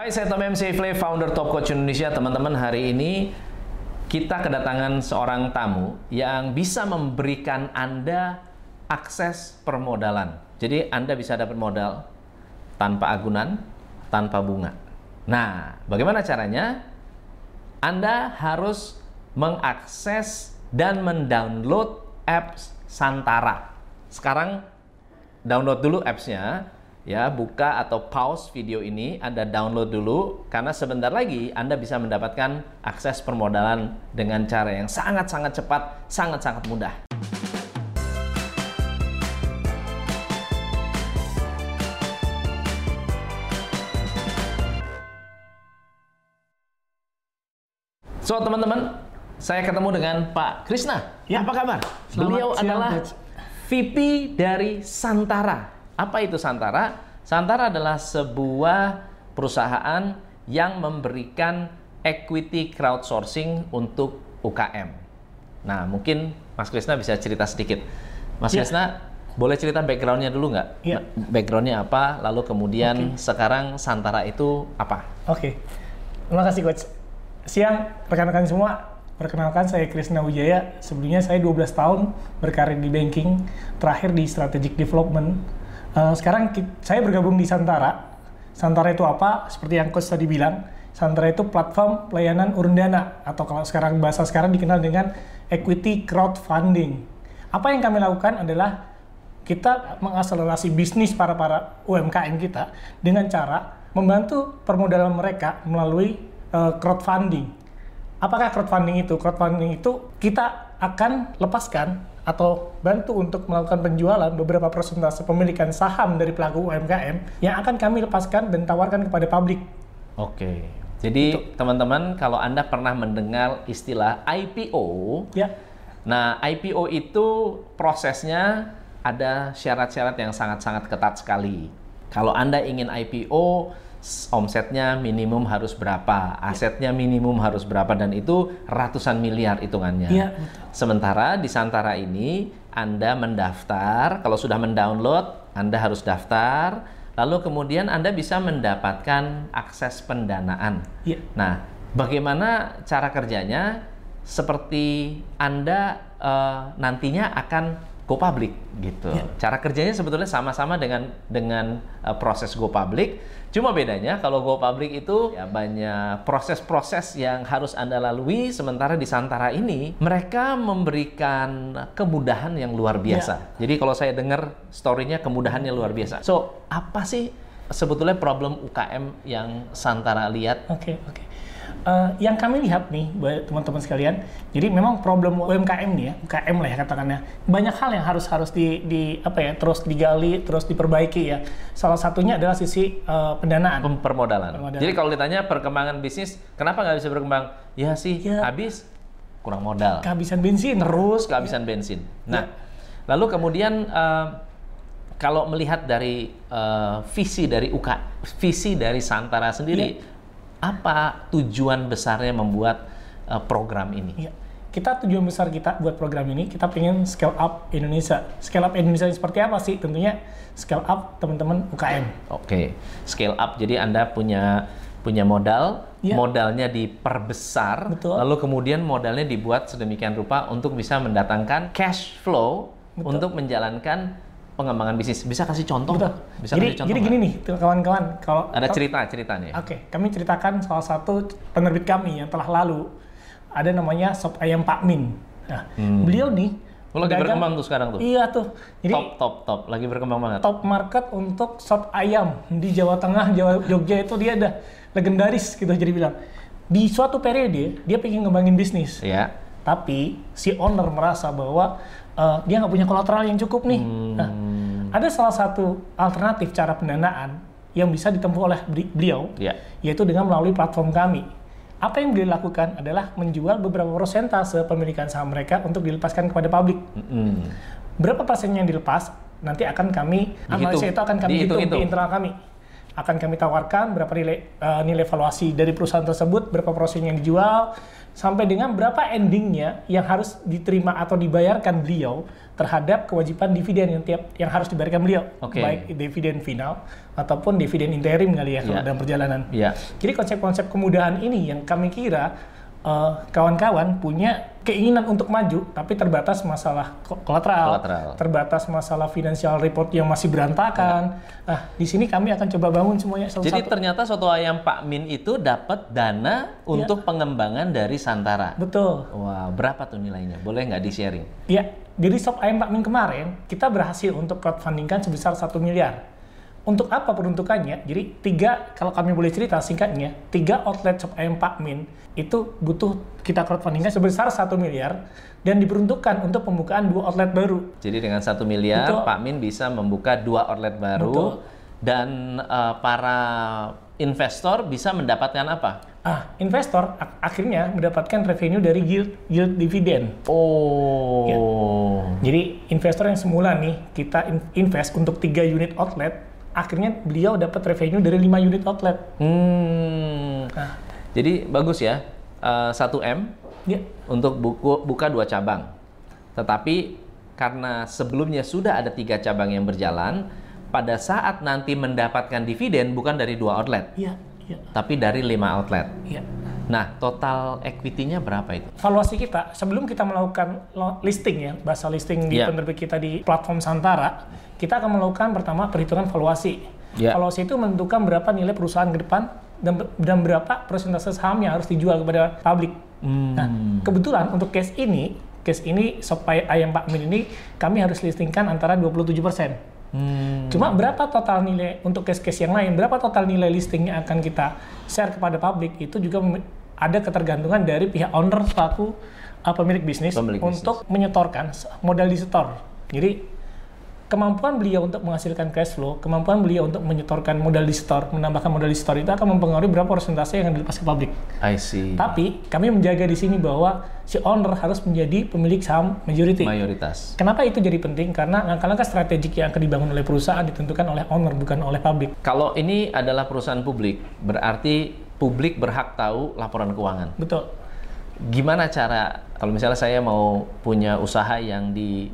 Hai, saya Tom MC Ifle, founder Top Coach Indonesia. Teman-teman, hari ini kita kedatangan seorang tamu yang bisa memberikan Anda akses permodalan. Jadi Anda bisa dapat modal tanpa agunan, tanpa bunga. Nah, bagaimana caranya? Anda harus mengakses dan mendownload apps Santara. Sekarang download dulu apps-nya ya buka atau pause video ini Anda download dulu karena sebentar lagi Anda bisa mendapatkan akses permodalan dengan cara yang sangat-sangat cepat, sangat-sangat mudah. So teman-teman, saya ketemu dengan Pak Krisna. Ya. Apa kabar? Selamat Beliau siang, adalah. VP dari Santara. Apa itu Santara? Santara adalah sebuah perusahaan yang memberikan equity crowdsourcing untuk UKM. Nah, mungkin Mas Krisna bisa cerita sedikit. Mas Ya. Krisna, boleh cerita backgroundnya dulu nggak? Ya. Backgroundnya apa? Lalu kemudian sekarang Santara itu apa? Oke, terima kasih coach. Siang rekan-rekan semua, perkenalkan saya Krisna Wijaya. Sebelumnya saya 12 tahun berkarir di banking, terakhir di strategic development. Eh, sekarang saya bergabung di Santara. Santara itu apa? Seperti yang coach tadi bilang, Santara itu platform pelayanan urun dana atau kalau sekarang bahasa sekarang dikenal dengan equity crowdfunding. Apa yang kami lakukan adalah kita mengakselerasi bisnis para para UMKM kita dengan cara membantu permodalan mereka melalui uh, crowdfunding. Apakah crowdfunding itu? Crowdfunding itu kita akan lepaskan atau bantu untuk melakukan penjualan beberapa persentase pemilikan saham dari pelaku UMKM yang akan kami lepaskan dan tawarkan kepada publik. Oke. Jadi teman-teman kalau Anda pernah mendengar istilah IPO, Ya, nah IPO itu prosesnya ada syarat-syarat yang sangat-sangat ketat sekali. Kalau Anda ingin IPO, omsetnya minimum harus berapa, asetnya minimum harus berapa dan itu ratusan miliar hitungannya. Iya, betul. Sementara di Santara ini Anda mendaftar, kalau sudah mendownload, Anda harus daftar, lalu kemudian Anda bisa mendapatkan akses pendanaan. ya. Nah, bagaimana cara kerjanya? Seperti Anda eh, nantinya akan go public gitu. Ya. Cara kerjanya sebetulnya sama-sama dengan dengan eh, proses go public. Cuma bedanya kalau go public itu ya banyak proses-proses yang harus Anda lalui sementara di Santara ini mereka memberikan kemudahan yang luar biasa. Jadi kalau saya dengar story-nya kemudahannya luar biasa. So, apa sih sebetulnya problem UKM yang Santara lihat Oke, oke. Eh, yang kami lihat nih, buat teman-teman sekalian, jadi memang problem UMKM nih ya, UKM lah ya katakannya, banyak hal yang harus harus di, di apa ya, terus digali, terus diperbaiki ya. Salah satunya adalah sisi eh, pendanaan. Permodalan. Permodalan. Jadi kalau ditanya perkembangan bisnis, kenapa nggak bisa berkembang? Ya sih, Ya. habis kurang modal, Kehabisan bensin. terus kehabisan bensin. Nah, lalu kemudian eh, kalau melihat dari eh, visi dari UK, visi dari Santara sendiri, apa tujuan besarnya membuat eh, program ini? Iya. Kita tujuan besar kita buat program ini, kita pengen scale up Indonesia. Scale up Indonesia seperti apa sih? Tentunya scale up teman-teman UKM. Oke, scale up. Jadi Anda punya punya modal, Iya. modalnya diperbesar, Betul. lalu kemudian modalnya dibuat sedemikian rupa untuk bisa mendatangkan cash flow Betul. untuk menjalankan pengembangan bisnis. Bisa kasih contoh? Betul. Bisa jadi kasih contoh? jadi gini nih, kawan-kawan, kalau Ada cerita ceritanya. Oke, kami ceritakan salah satu penerbit kami yang telah lalu. Ada namanya Sop Ayam Pak Min. Nah, beliau nih Oh, lagi pedagang- berkembang tuh sekarang tuh. Iya tuh. Jadi top top top, lagi berkembang banget. top market untuk sop ayam di Jawa Tengah, Jawa Jogja itu dia ada legendaris gitu jadi bilang. Di suatu periode dia pengen ngembangin bisnis, Ya. tapi si owner merasa bahwa eh, dia nggak punya kolateral yang cukup nih. Nah, Hmm. Ada salah satu alternatif cara pendanaan yang bisa ditempuh oleh beli- beliau, Ya. yaitu dengan melalui platform kami. Apa yang beliau lakukan adalah menjual beberapa persentase pemilikan saham mereka untuk dilepaskan kepada publik. Mm-mm. Berapa persen yang dilepas nanti akan kami analisa itu akan kami hitung di internal kami. Akan kami tawarkan berapa nilai uh, nilai valuasi dari perusahaan tersebut, berapa prosesnya yang dijual, sampai dengan berapa endingnya yang harus diterima atau dibayarkan beliau terhadap kewajiban dividen yang tiap yang harus dibayarkan beliau, Oke. baik dividen final ataupun dividen interim kali ya Iya. dalam perjalanan. Iya. Jadi konsep-konsep kemudahan ini yang kami kira eh, kawan-kawan punya keinginan untuk maju, tapi terbatas masalah ko- kolateral, Kolateral. terbatas masalah financial report yang masih berantakan. Nah, di sini kami akan coba bangun semuanya Iya. Jadi ternyata soto ayam Pak Min itu dapat dana untuk pengembangan dari Santara. Betul. Wah, berapa tuh nilainya? Boleh nggak di-sharing? Ya, dari Sop Ayam Pak Min kemarin, kita berhasil untuk crowdfundingkan sebesar 1 miliar. Untuk apa peruntukannya? Jadi tiga, kalau kami boleh cerita singkatnya, tiga outlet Sop Ayam Pak Min itu butuh kita crowdfundingkan sebesar 1 miliar dan diperuntukkan untuk pembukaan dua outlet baru. Jadi dengan satu miliar, Betul. Pak Min bisa membuka dua outlet baru Betul. dan eh, para investor bisa mendapatkan apa? Ah, investor ak- akhirnya mendapatkan revenue dari yield, yield dividen. Oh, Jadi investor yang semula nih kita in- invest untuk tiga unit outlet, akhirnya beliau dapat revenue dari 5 unit outlet. hmm. Nah, Jadi bagus ya, Eh, 1 m ya, untuk buku, buka dua cabang. Tetapi karena sebelumnya sudah ada tiga cabang yang berjalan, pada saat nanti mendapatkan dividen bukan dari dua outlet, iya, iya, tapi dari lima outlet. iya. Nah, total equity-nya berapa itu? Valuasi kita sebelum kita melakukan listing ya, bahasa listing di Iya. penerbit kita di platform Santara, kita akan melakukan pertama perhitungan valuasi. Iya. Valuasi itu menentukan berapa nilai perusahaan ke depan dan, dan berapa persentase saham yang harus dijual kepada publik. Hmm. Nah, kebetulan untuk case ini, case ini supaya ayam Pak Min ini kami harus listingkan antara 27%. Hmm. Cuma berapa total nilai untuk case-case yang lain, berapa total nilai listing yang akan kita share kepada publik itu juga ada ketergantungan dari pihak owner selaku uh, pemilik bisnis Pemilik bisnis. untuk menyetorkan s- modal di setor. Jadi kemampuan beliau untuk menghasilkan cash flow, kemampuan beliau untuk menyetorkan modal di setor, menambahkan modal di setor itu akan mempengaruhi berapa persentase yang akan dilepas ke publik. I see. Tapi kami menjaga di sini bahwa si owner harus menjadi pemilik saham majority. Mayoritas. Kenapa itu jadi penting? Karena langkah-langkah strategik yang akan dibangun oleh perusahaan ditentukan oleh owner bukan oleh publik. Kalau ini adalah perusahaan publik, berarti publik berhak tahu laporan keuangan. Betul. Gimana cara kalau misalnya saya mau punya usaha yang di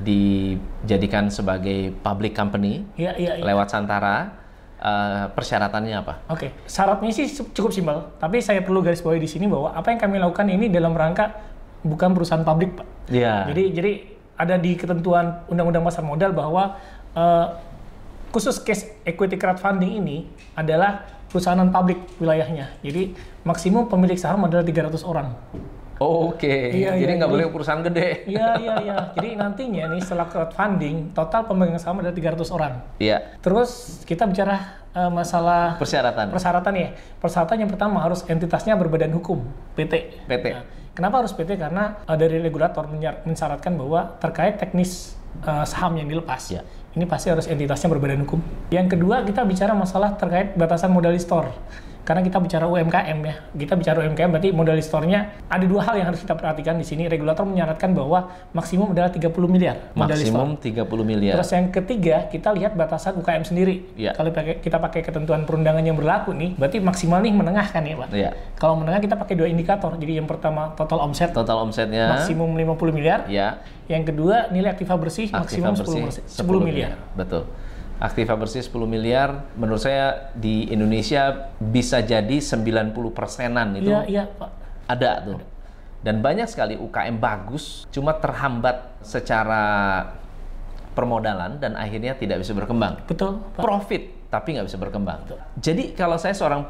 dijadikan sebagai public company Iya, iya, iya. lewat Santara, eh, persyaratannya apa? Oke, syaratnya sih cukup simpel. Tapi saya perlu garis bawahi di sini bahwa apa yang kami lakukan ini dalam rangka bukan perusahaan publik, Pak. Iya. Jadi, jadi ada di ketentuan Undang-Undang Pasar Modal bahwa eh, khusus case equity crowdfunding ini adalah perusahaan non publik wilayahnya. Jadi maksimum pemilik saham adalah 300 orang. Oh, Oke, Iya, jadi iya, nggak jadi- boleh perusahaan gede. Iya, iya, iya. Jadi nantinya nih setelah crowdfunding, total pemegang saham adalah 300 orang. Iya, Terus kita bicara eh, masalah persyaratan. persyaratan ya. Persyaratan yang pertama harus entitasnya berbadan hukum, PT. PT. Nah, kenapa harus PT? Karena eh, dari regulator mensyaratkan bahwa terkait teknis eh, saham yang dilepas. Ya. Ini pasti harus entitasnya berbadan hukum. Yang kedua kita bicara masalah terkait batasan modalistor. Karena kita bicara UMKM ya, kita bicara UMKM berarti modalistornya ada dua hal yang harus kita perhatikan di sini. Regulator menyarankan bahwa maksimum adalah 30 miliar. Maksimum 30 miliar. Terus yang ketiga, kita lihat batasan UKM sendiri. Iya. Kalau pakai, kita pakai ketentuan perundangan yang berlaku nih, berarti maksimal nih menengah kan ya Pak? Iya. Kalau menengah kita pakai dua indikator. Jadi yang pertama total omset Total omsetnya maksimum 50 miliar. ya Yang kedua nilai aktiva bersih aktiva maksimum bersih 10, 10 miliar. Betul. Aktiva bersih 10 miliar menurut saya di Indonesia bisa jadi 90 persenan itu Iya, iya Pak. ada tuh. Dan banyak sekali UKM bagus cuma terhambat secara permodalan dan akhirnya tidak bisa berkembang. Betul Pak. Profit tapi nggak bisa berkembang. Jadi kalau saya seorang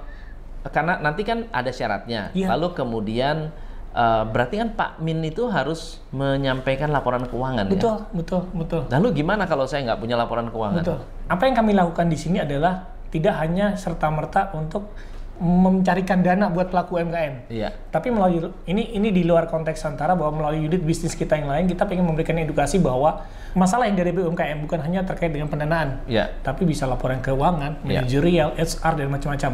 karena nanti kan ada syaratnya. Iya. Lalu kemudian eh, berarti kan Pak Min itu harus menyampaikan laporan keuangan ya. Betul, betul, betul. Lalu gimana kalau saya nggak punya laporan keuangan? Betul. Apa yang kami lakukan di sini adalah tidak hanya serta-merta untuk mencarikan dana buat pelaku UMKM. Iya. Tapi melalui ini ini di luar konteks antara bahwa melalui unit bisnis kita yang lain kita ingin memberikan edukasi bahwa masalah yang dari UMKM bukan hanya terkait dengan pendanaan, Iya. tapi bisa laporan keuangan, Iya. manajerial, HR dan macam-macam.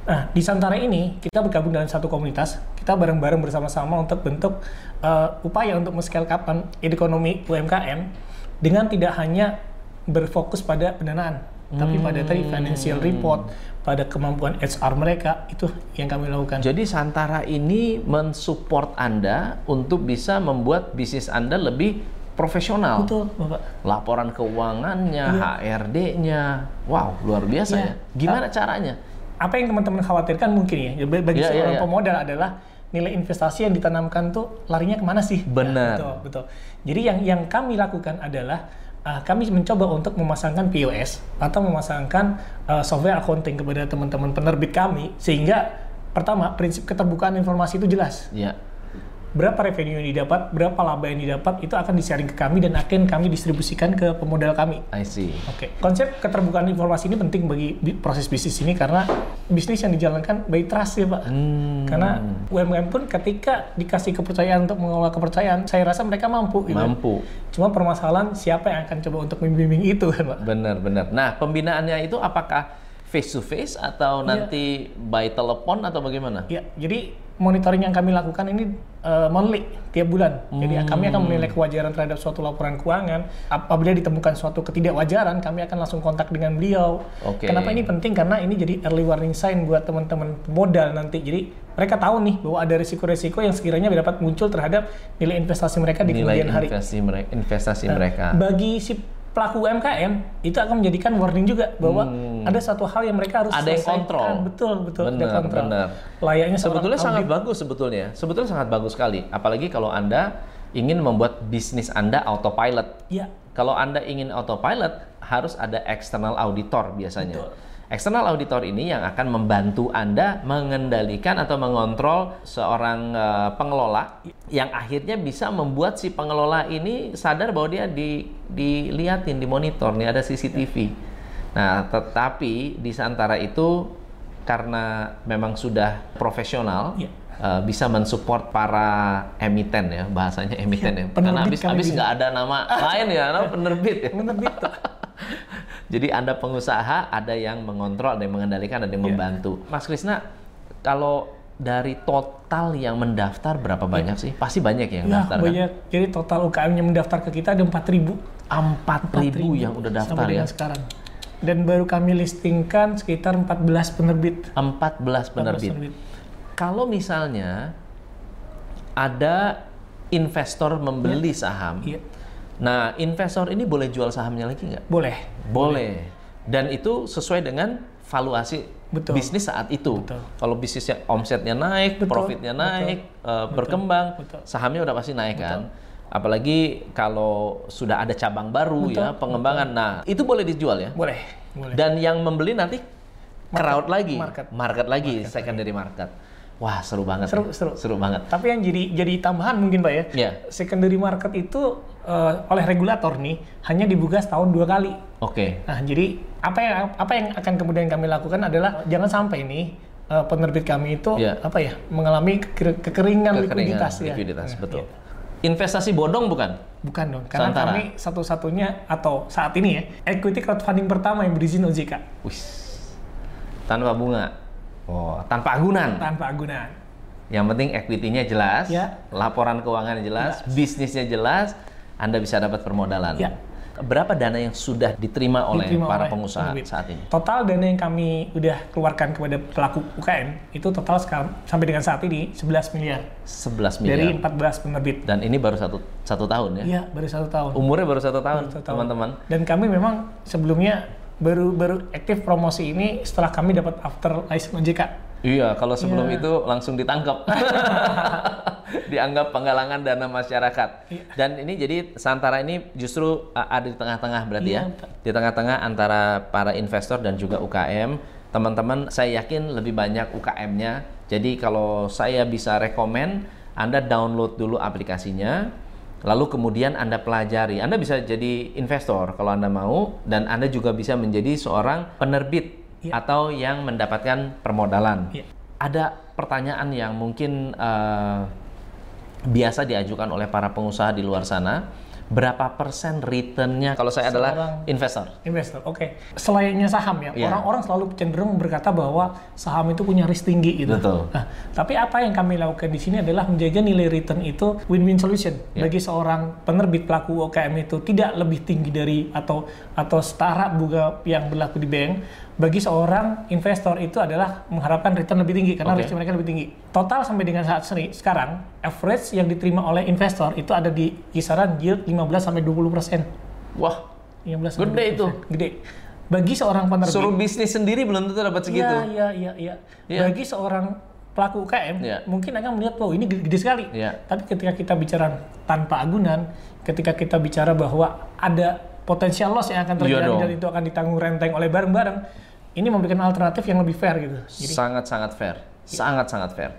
Nah, di Santara ini kita bergabung dalam satu komunitas, kita bareng-bareng bersama-sama untuk bentuk uh, upaya untuk men-scale up ekonomi UMKM dengan tidak hanya berfokus pada pendanaan, tapi pada tadi Hmm. financial report, pada kemampuan HR mereka itu yang kami lakukan. Jadi Santara ini mensupport Anda untuk bisa membuat bisnis Anda lebih profesional. Betul, Bapak. Laporan keuangannya, Iya. HRD-nya, wow luar biasa Iya. ya. Gimana caranya? Apa yang teman-teman khawatirkan mungkin ya, bagi Iya, iya, seorang iya. pemodal adalah nilai investasi yang ditanamkan tuh larinya ke mana sih? Benar. Ya, betul, betul. Jadi yang yang kami lakukan adalah uh, kami mencoba untuk memasangkan POS atau memasangkan uh, software accounting kepada teman-teman penerbit kami sehingga pertama prinsip keterbukaan informasi itu jelas. Ya, Berapa revenue yang didapat, berapa laba yang didapat itu akan di-sharing ke kami dan akan kami distribusikan ke pemodal kami. I see. Oke, konsep keterbukaan informasi ini penting bagi bi- proses bisnis ini karena bisnis yang dijalankan by trust ya Pak. Hmm, Karena UMKM pun ketika dikasih kepercayaan untuk mengelola kepercayaan, saya rasa mereka mampu. Gitu. mampu. Cuma permasalahan siapa yang akan coba untuk membimbing itu kan Pak? Benar-benar. Nah, pembinaannya itu apakah face to face atau Iya. nanti by telepon atau bagaimana? Ya, jadi monitoring yang kami lakukan ini uh, monthly tiap bulan. Jadi kami akan menilai kewajaran terhadap suatu laporan keuangan. Apabila ditemukan suatu ketidakwajaran, kami akan langsung kontak dengan beliau. Oke. Kenapa ini penting? Karena ini jadi early warning sign buat teman-teman modal nanti. Jadi mereka tahu nih bahwa ada risiko-risiko yang sekiranya dapat muncul terhadap nilai investasi mereka di Nilai kemudian hari. investasi mereka, investasi Nah, mereka. Bagi si pelaku UMKM itu akan menjadikan warning juga bahwa ada satu hal yang mereka harus Hmm. Ada yang selesaikan. kontrol. Betul, betul. ada Benar, kontrol. benar. Layaknya Sebetulnya sangat audit. bagus sebetulnya. Sebetulnya sangat bagus sekali. Apalagi kalau Anda ingin membuat bisnis Anda autopilot. Iya. Kalau Anda ingin autopilot, harus ada external auditor biasanya. Betul. External auditor ini yang akan membantu Anda mengendalikan atau mengontrol seorang eh, pengelola yang akhirnya bisa membuat si pengelola ini sadar bahwa dia di diliatin, dimonitor, nih ada CCTV. Nah, tetapi di antara itu karena memang sudah profesional, Iya. eh, bisa mensupport para emiten ya bahasanya emiten ya, karena penerbit habis habis nggak ada nama lain ya, nama penerbit ya. Penerbit. Jadi Anda pengusaha, ada yang mengontrol, ada yang mengendalikan, ada yang Iya. membantu. Mas Krisna, kalau dari total yang mendaftar berapa banyak sih? Pasti banyak yang Ya, daftar kan? banyak. Jadi total UKM yang mendaftar ke kita ada 4.000. 4.000 yang udah daftar sampai ya. dengan sekarang. Dan baru kami listingkan sekitar 14 penerbit. 14 penerbit. Kalau misalnya ada investor membeli saham, Iya. Nah investor ini boleh jual sahamnya lagi nggak? Boleh. Boleh. Dan itu sesuai dengan valuasi Betul. bisnis saat itu. Betul. Kalau bisnisnya omsetnya naik, Betul. profitnya Betul. naik, eh, berkembang, Betul. sahamnya udah pasti naik kan. Apalagi kalau sudah ada cabang baru Betul. ya, pengembangan. Nah, itu boleh dijual ya. Boleh. Boleh. Dan yang membeli nanti crowd lagi, market. lagi, secondary market. Wah, seru banget. Seru, ya. seru. banget. Tapi yang jadi jadi tambahan mungkin Pak ya. Iya. Secondary market itu eh, oleh regulator nih hanya dibuka setahun dua kali. Oke. Nah, jadi apa yang apa yang akan kemudian kami lakukan adalah jangan sampai nih eh, penerbit kami itu Iya. apa ya mengalami keker- kekeringan, Kekeringan, likuiditas ya. likuiditas, Nah, betul. iya. Investasi bodong bukan? Bukan dong, karena Santara. kami satu-satunya atau saat ini ya equity crowdfunding pertama yang berizin OJK Wis. Tanpa bunga. Oh, tanpa agunan. tanpa agunan. Yang penting equity-nya jelas, Ya. laporan keuangannya jelas, bisnisnya jelas, Anda bisa dapat permodalan. Ya. Berapa dana yang sudah diterima oleh Diterima para oleh pengusaha saat ini? Total dana yang kami udah keluarkan kepada pelaku UKM itu total sekarang sampai dengan saat ini 11 miliar 11 dari miliar. 14 penerbit. Dan ini baru satu, satu tahun ya? Iya, baru satu tahun. Umurnya baru satu tahun, teman-teman. Dan kami memang sebelumnya baru baru aktif promosi ini setelah kami dapat after license OJK. Iya, kalau sebelum Iya. itu langsung ditangkap. Dianggap penggalangan dana masyarakat. Iya. Dan ini jadi Santara ini justru uh, ada di tengah-tengah berarti Iya, ya. Di tengah-tengah antara para investor dan juga UKM. Teman-teman, saya yakin lebih banyak UKM-nya. Jadi kalau saya bisa rekomen, Anda download dulu aplikasinya. Lalu kemudian Anda pelajari. Anda bisa jadi investor kalau Anda mau dan Anda juga bisa menjadi seorang penerbit Iya. atau yang mendapatkan permodalan. Iya. Ada pertanyaan yang mungkin eh, biasa diajukan oleh para pengusaha di luar sana. Berapa persen returnnya kalau saya adalah Seorang- investor? Investor, oke. Selayaknya saham ya, Iya. orang-orang selalu cenderung berkata bahwa saham itu punya risk tinggi gitu. Betul. Nah, tapi apa yang kami lakukan di sini adalah menjaga nilai return itu win-win solution Iya. bagi seorang penerbit pelaku UKM itu tidak lebih tinggi dari atau atau setara bunga yang berlaku di bank bagi seorang investor itu adalah mengharapkan return lebih tinggi karena Oke. risiko mereka lebih tinggi. Total sampai dengan saat ini sekarang average yang diterima oleh investor itu ada di kisaran yield 15 sampai 20 persen. Wah, 15 sampai Gede 20%. itu. Gede. Bagi seorang penerbit. suruh bisnis sendiri belum tentu dapat segitu. Iya, iya, iya, iya. Iya. Bagi seorang pelaku UKM, Iya. mungkin akan melihat, wow ini gede, gede sekali. Iya. Tapi ketika kita bicara tanpa agunan, ketika kita bicara bahwa ada potensial loss yang akan Iya terjadi dong. dan itu akan ditanggung renteng oleh bareng-bareng, ini memberikan alternatif yang lebih fair gitu. Sangat-sangat fair. Sangat-sangat fair.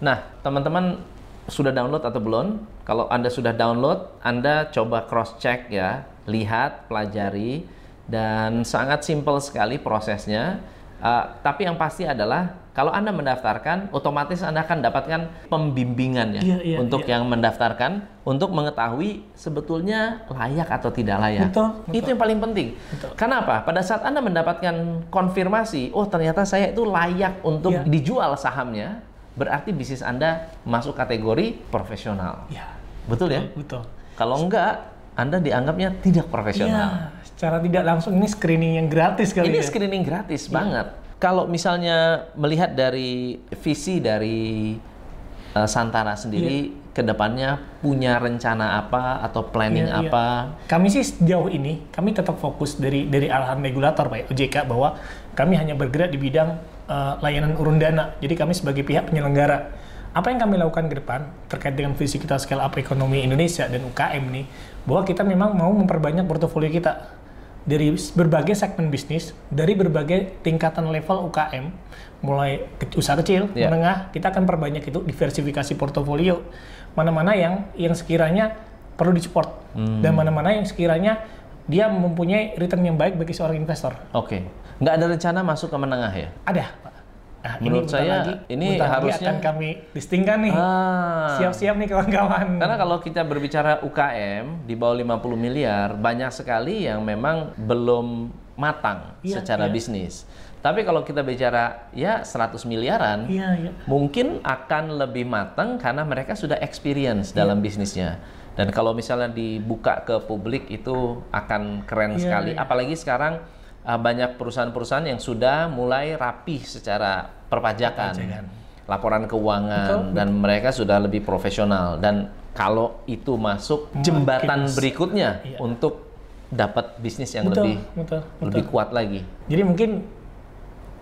Nah, teman-teman sudah download atau belum? Kalau Anda sudah download, Anda coba cross check ya, lihat, pelajari dan sangat simpel sekali prosesnya. Uh, tapi yang pasti adalah kalau Anda mendaftarkan, otomatis Anda akan dapatkan pembimbingan ya Iya, iya, untuk yang mendaftarkan untuk mengetahui sebetulnya layak atau tidak layak. Betul, betul. Itu yang paling penting. Kenapa? Pada saat Anda mendapatkan konfirmasi, oh ternyata saya itu layak untuk Iya. dijual sahamnya, berarti bisnis Anda masuk kategori profesional. ya, Betul ya? betul. Kalau enggak, Anda dianggapnya tidak profesional. Iya, secara tidak langsung ini screening yang gratis kali Ini ya. screening gratis banget. Kalau misalnya melihat dari visi dari uh, Santana sendiri ke depannya punya rencana apa atau planning Iya, iya. apa? Kami sih sejauh ini kami tetap fokus dari dari arahan regulator Pak OJK bahwa kami hanya bergerak di bidang eh, layanan urun dana. Jadi kami sebagai pihak penyelenggara apa yang kami lakukan ke depan terkait dengan visi kita scale up ekonomi Indonesia dan UKM nih bahwa kita memang mau memperbanyak portofolio kita dari berbagai segmen bisnis, dari berbagai tingkatan level UKM, mulai usaha kecil, Iya. menengah, kita akan perbanyak itu diversifikasi portofolio. Mana-mana yang yang sekiranya perlu disupport dan mana-mana yang sekiranya dia mempunyai return yang baik bagi seorang investor. Oke, nggak ada rencana masuk ke menengah ya? Ada, Pak. Nah, Menurut bentar saya, lagi, ini harusnya- akan kami listingkan nih. Ah. Siap-siap nih kawan-kawan. Karena kalau kita berbicara UKM di bawah 50 miliar, banyak sekali yang memang belum matang Iya, secara iya. bisnis. Tapi kalau kita bicara ya 100 miliaran, Iya, iya. mungkin akan lebih matang karena mereka sudah experience dalam bisnisnya. Dan kalau misalnya dibuka ke publik itu akan keren Iya, sekali. iya. Apalagi sekarang uh, banyak perusahaan-perusahaan yang sudah mulai rapih secara perpajakan, Perpajakan. laporan keuangan, Betul, dan mereka sudah lebih profesional. Dan kalau itu masuk Makin jembatan s- berikutnya iya. untuk dapat bisnis yang betul, lebih betul, betul. lebih kuat lagi. Jadi mungkin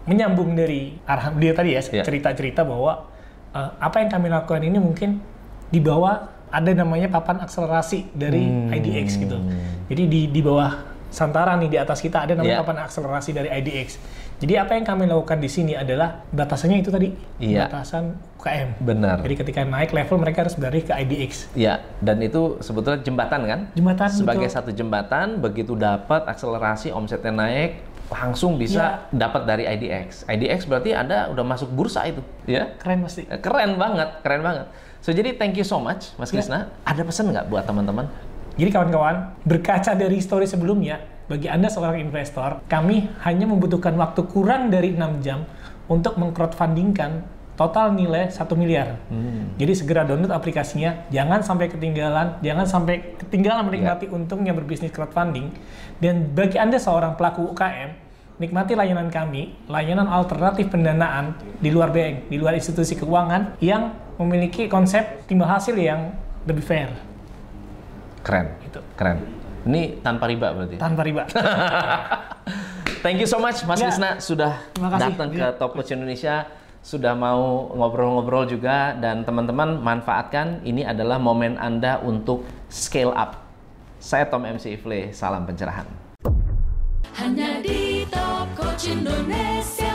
menyambung dari arahan dia tadi ya Iya. cerita-cerita bahwa eh, apa yang kami lakukan ini mungkin di bawah ada namanya papan akselerasi dari Hmm. IDX gitu. Jadi di di bawah Santara nih di atas kita ada namanya Iya. papan akselerasi dari IDX. Jadi apa yang kami lakukan di sini adalah batasannya itu tadi Iya. batasan UKM. Benar. Jadi ketika naik level mereka harus berlari ke IDX. Ya, dan itu sebetulnya jembatan kan? Jembatan Sebagai betul. satu jembatan, begitu dapat akselerasi omsetnya naik, langsung bisa Iya. dapat dari IDX. IDX berarti Anda udah masuk bursa itu, ya? Keren pasti. Keren banget, keren banget. So jadi thank you so much, Mas Ya. Krisna. Ada pesan nggak buat teman-teman? Jadi kawan-kawan, berkaca dari histori sebelumnya, bagi Anda seorang investor, kami hanya membutuhkan waktu kurang dari 6 jam untuk mengcrowdfundingkan total nilai 1 miliar. Jadi segera download aplikasinya, jangan sampai ketinggalan, jangan sampai ketinggalan menikmati untungnya berbisnis crowdfunding. Dan bagi Anda seorang pelaku UKM, nikmati layanan kami, layanan alternatif pendanaan di luar bank, di luar institusi keuangan yang memiliki konsep timbal hasil yang lebih fair. Keren, Gitu. keren. Ini tanpa riba berarti. Tanpa riba. Thank you so much Mas Ya. Krisna sudah datang ke Ya. Top Coach Indonesia, sudah mau ngobrol-ngobrol juga dan teman-teman manfaatkan ini adalah momen Anda untuk scale up. Saya Tom MC Ifle, salam pencerahan. Hanya di Top Coach Indonesia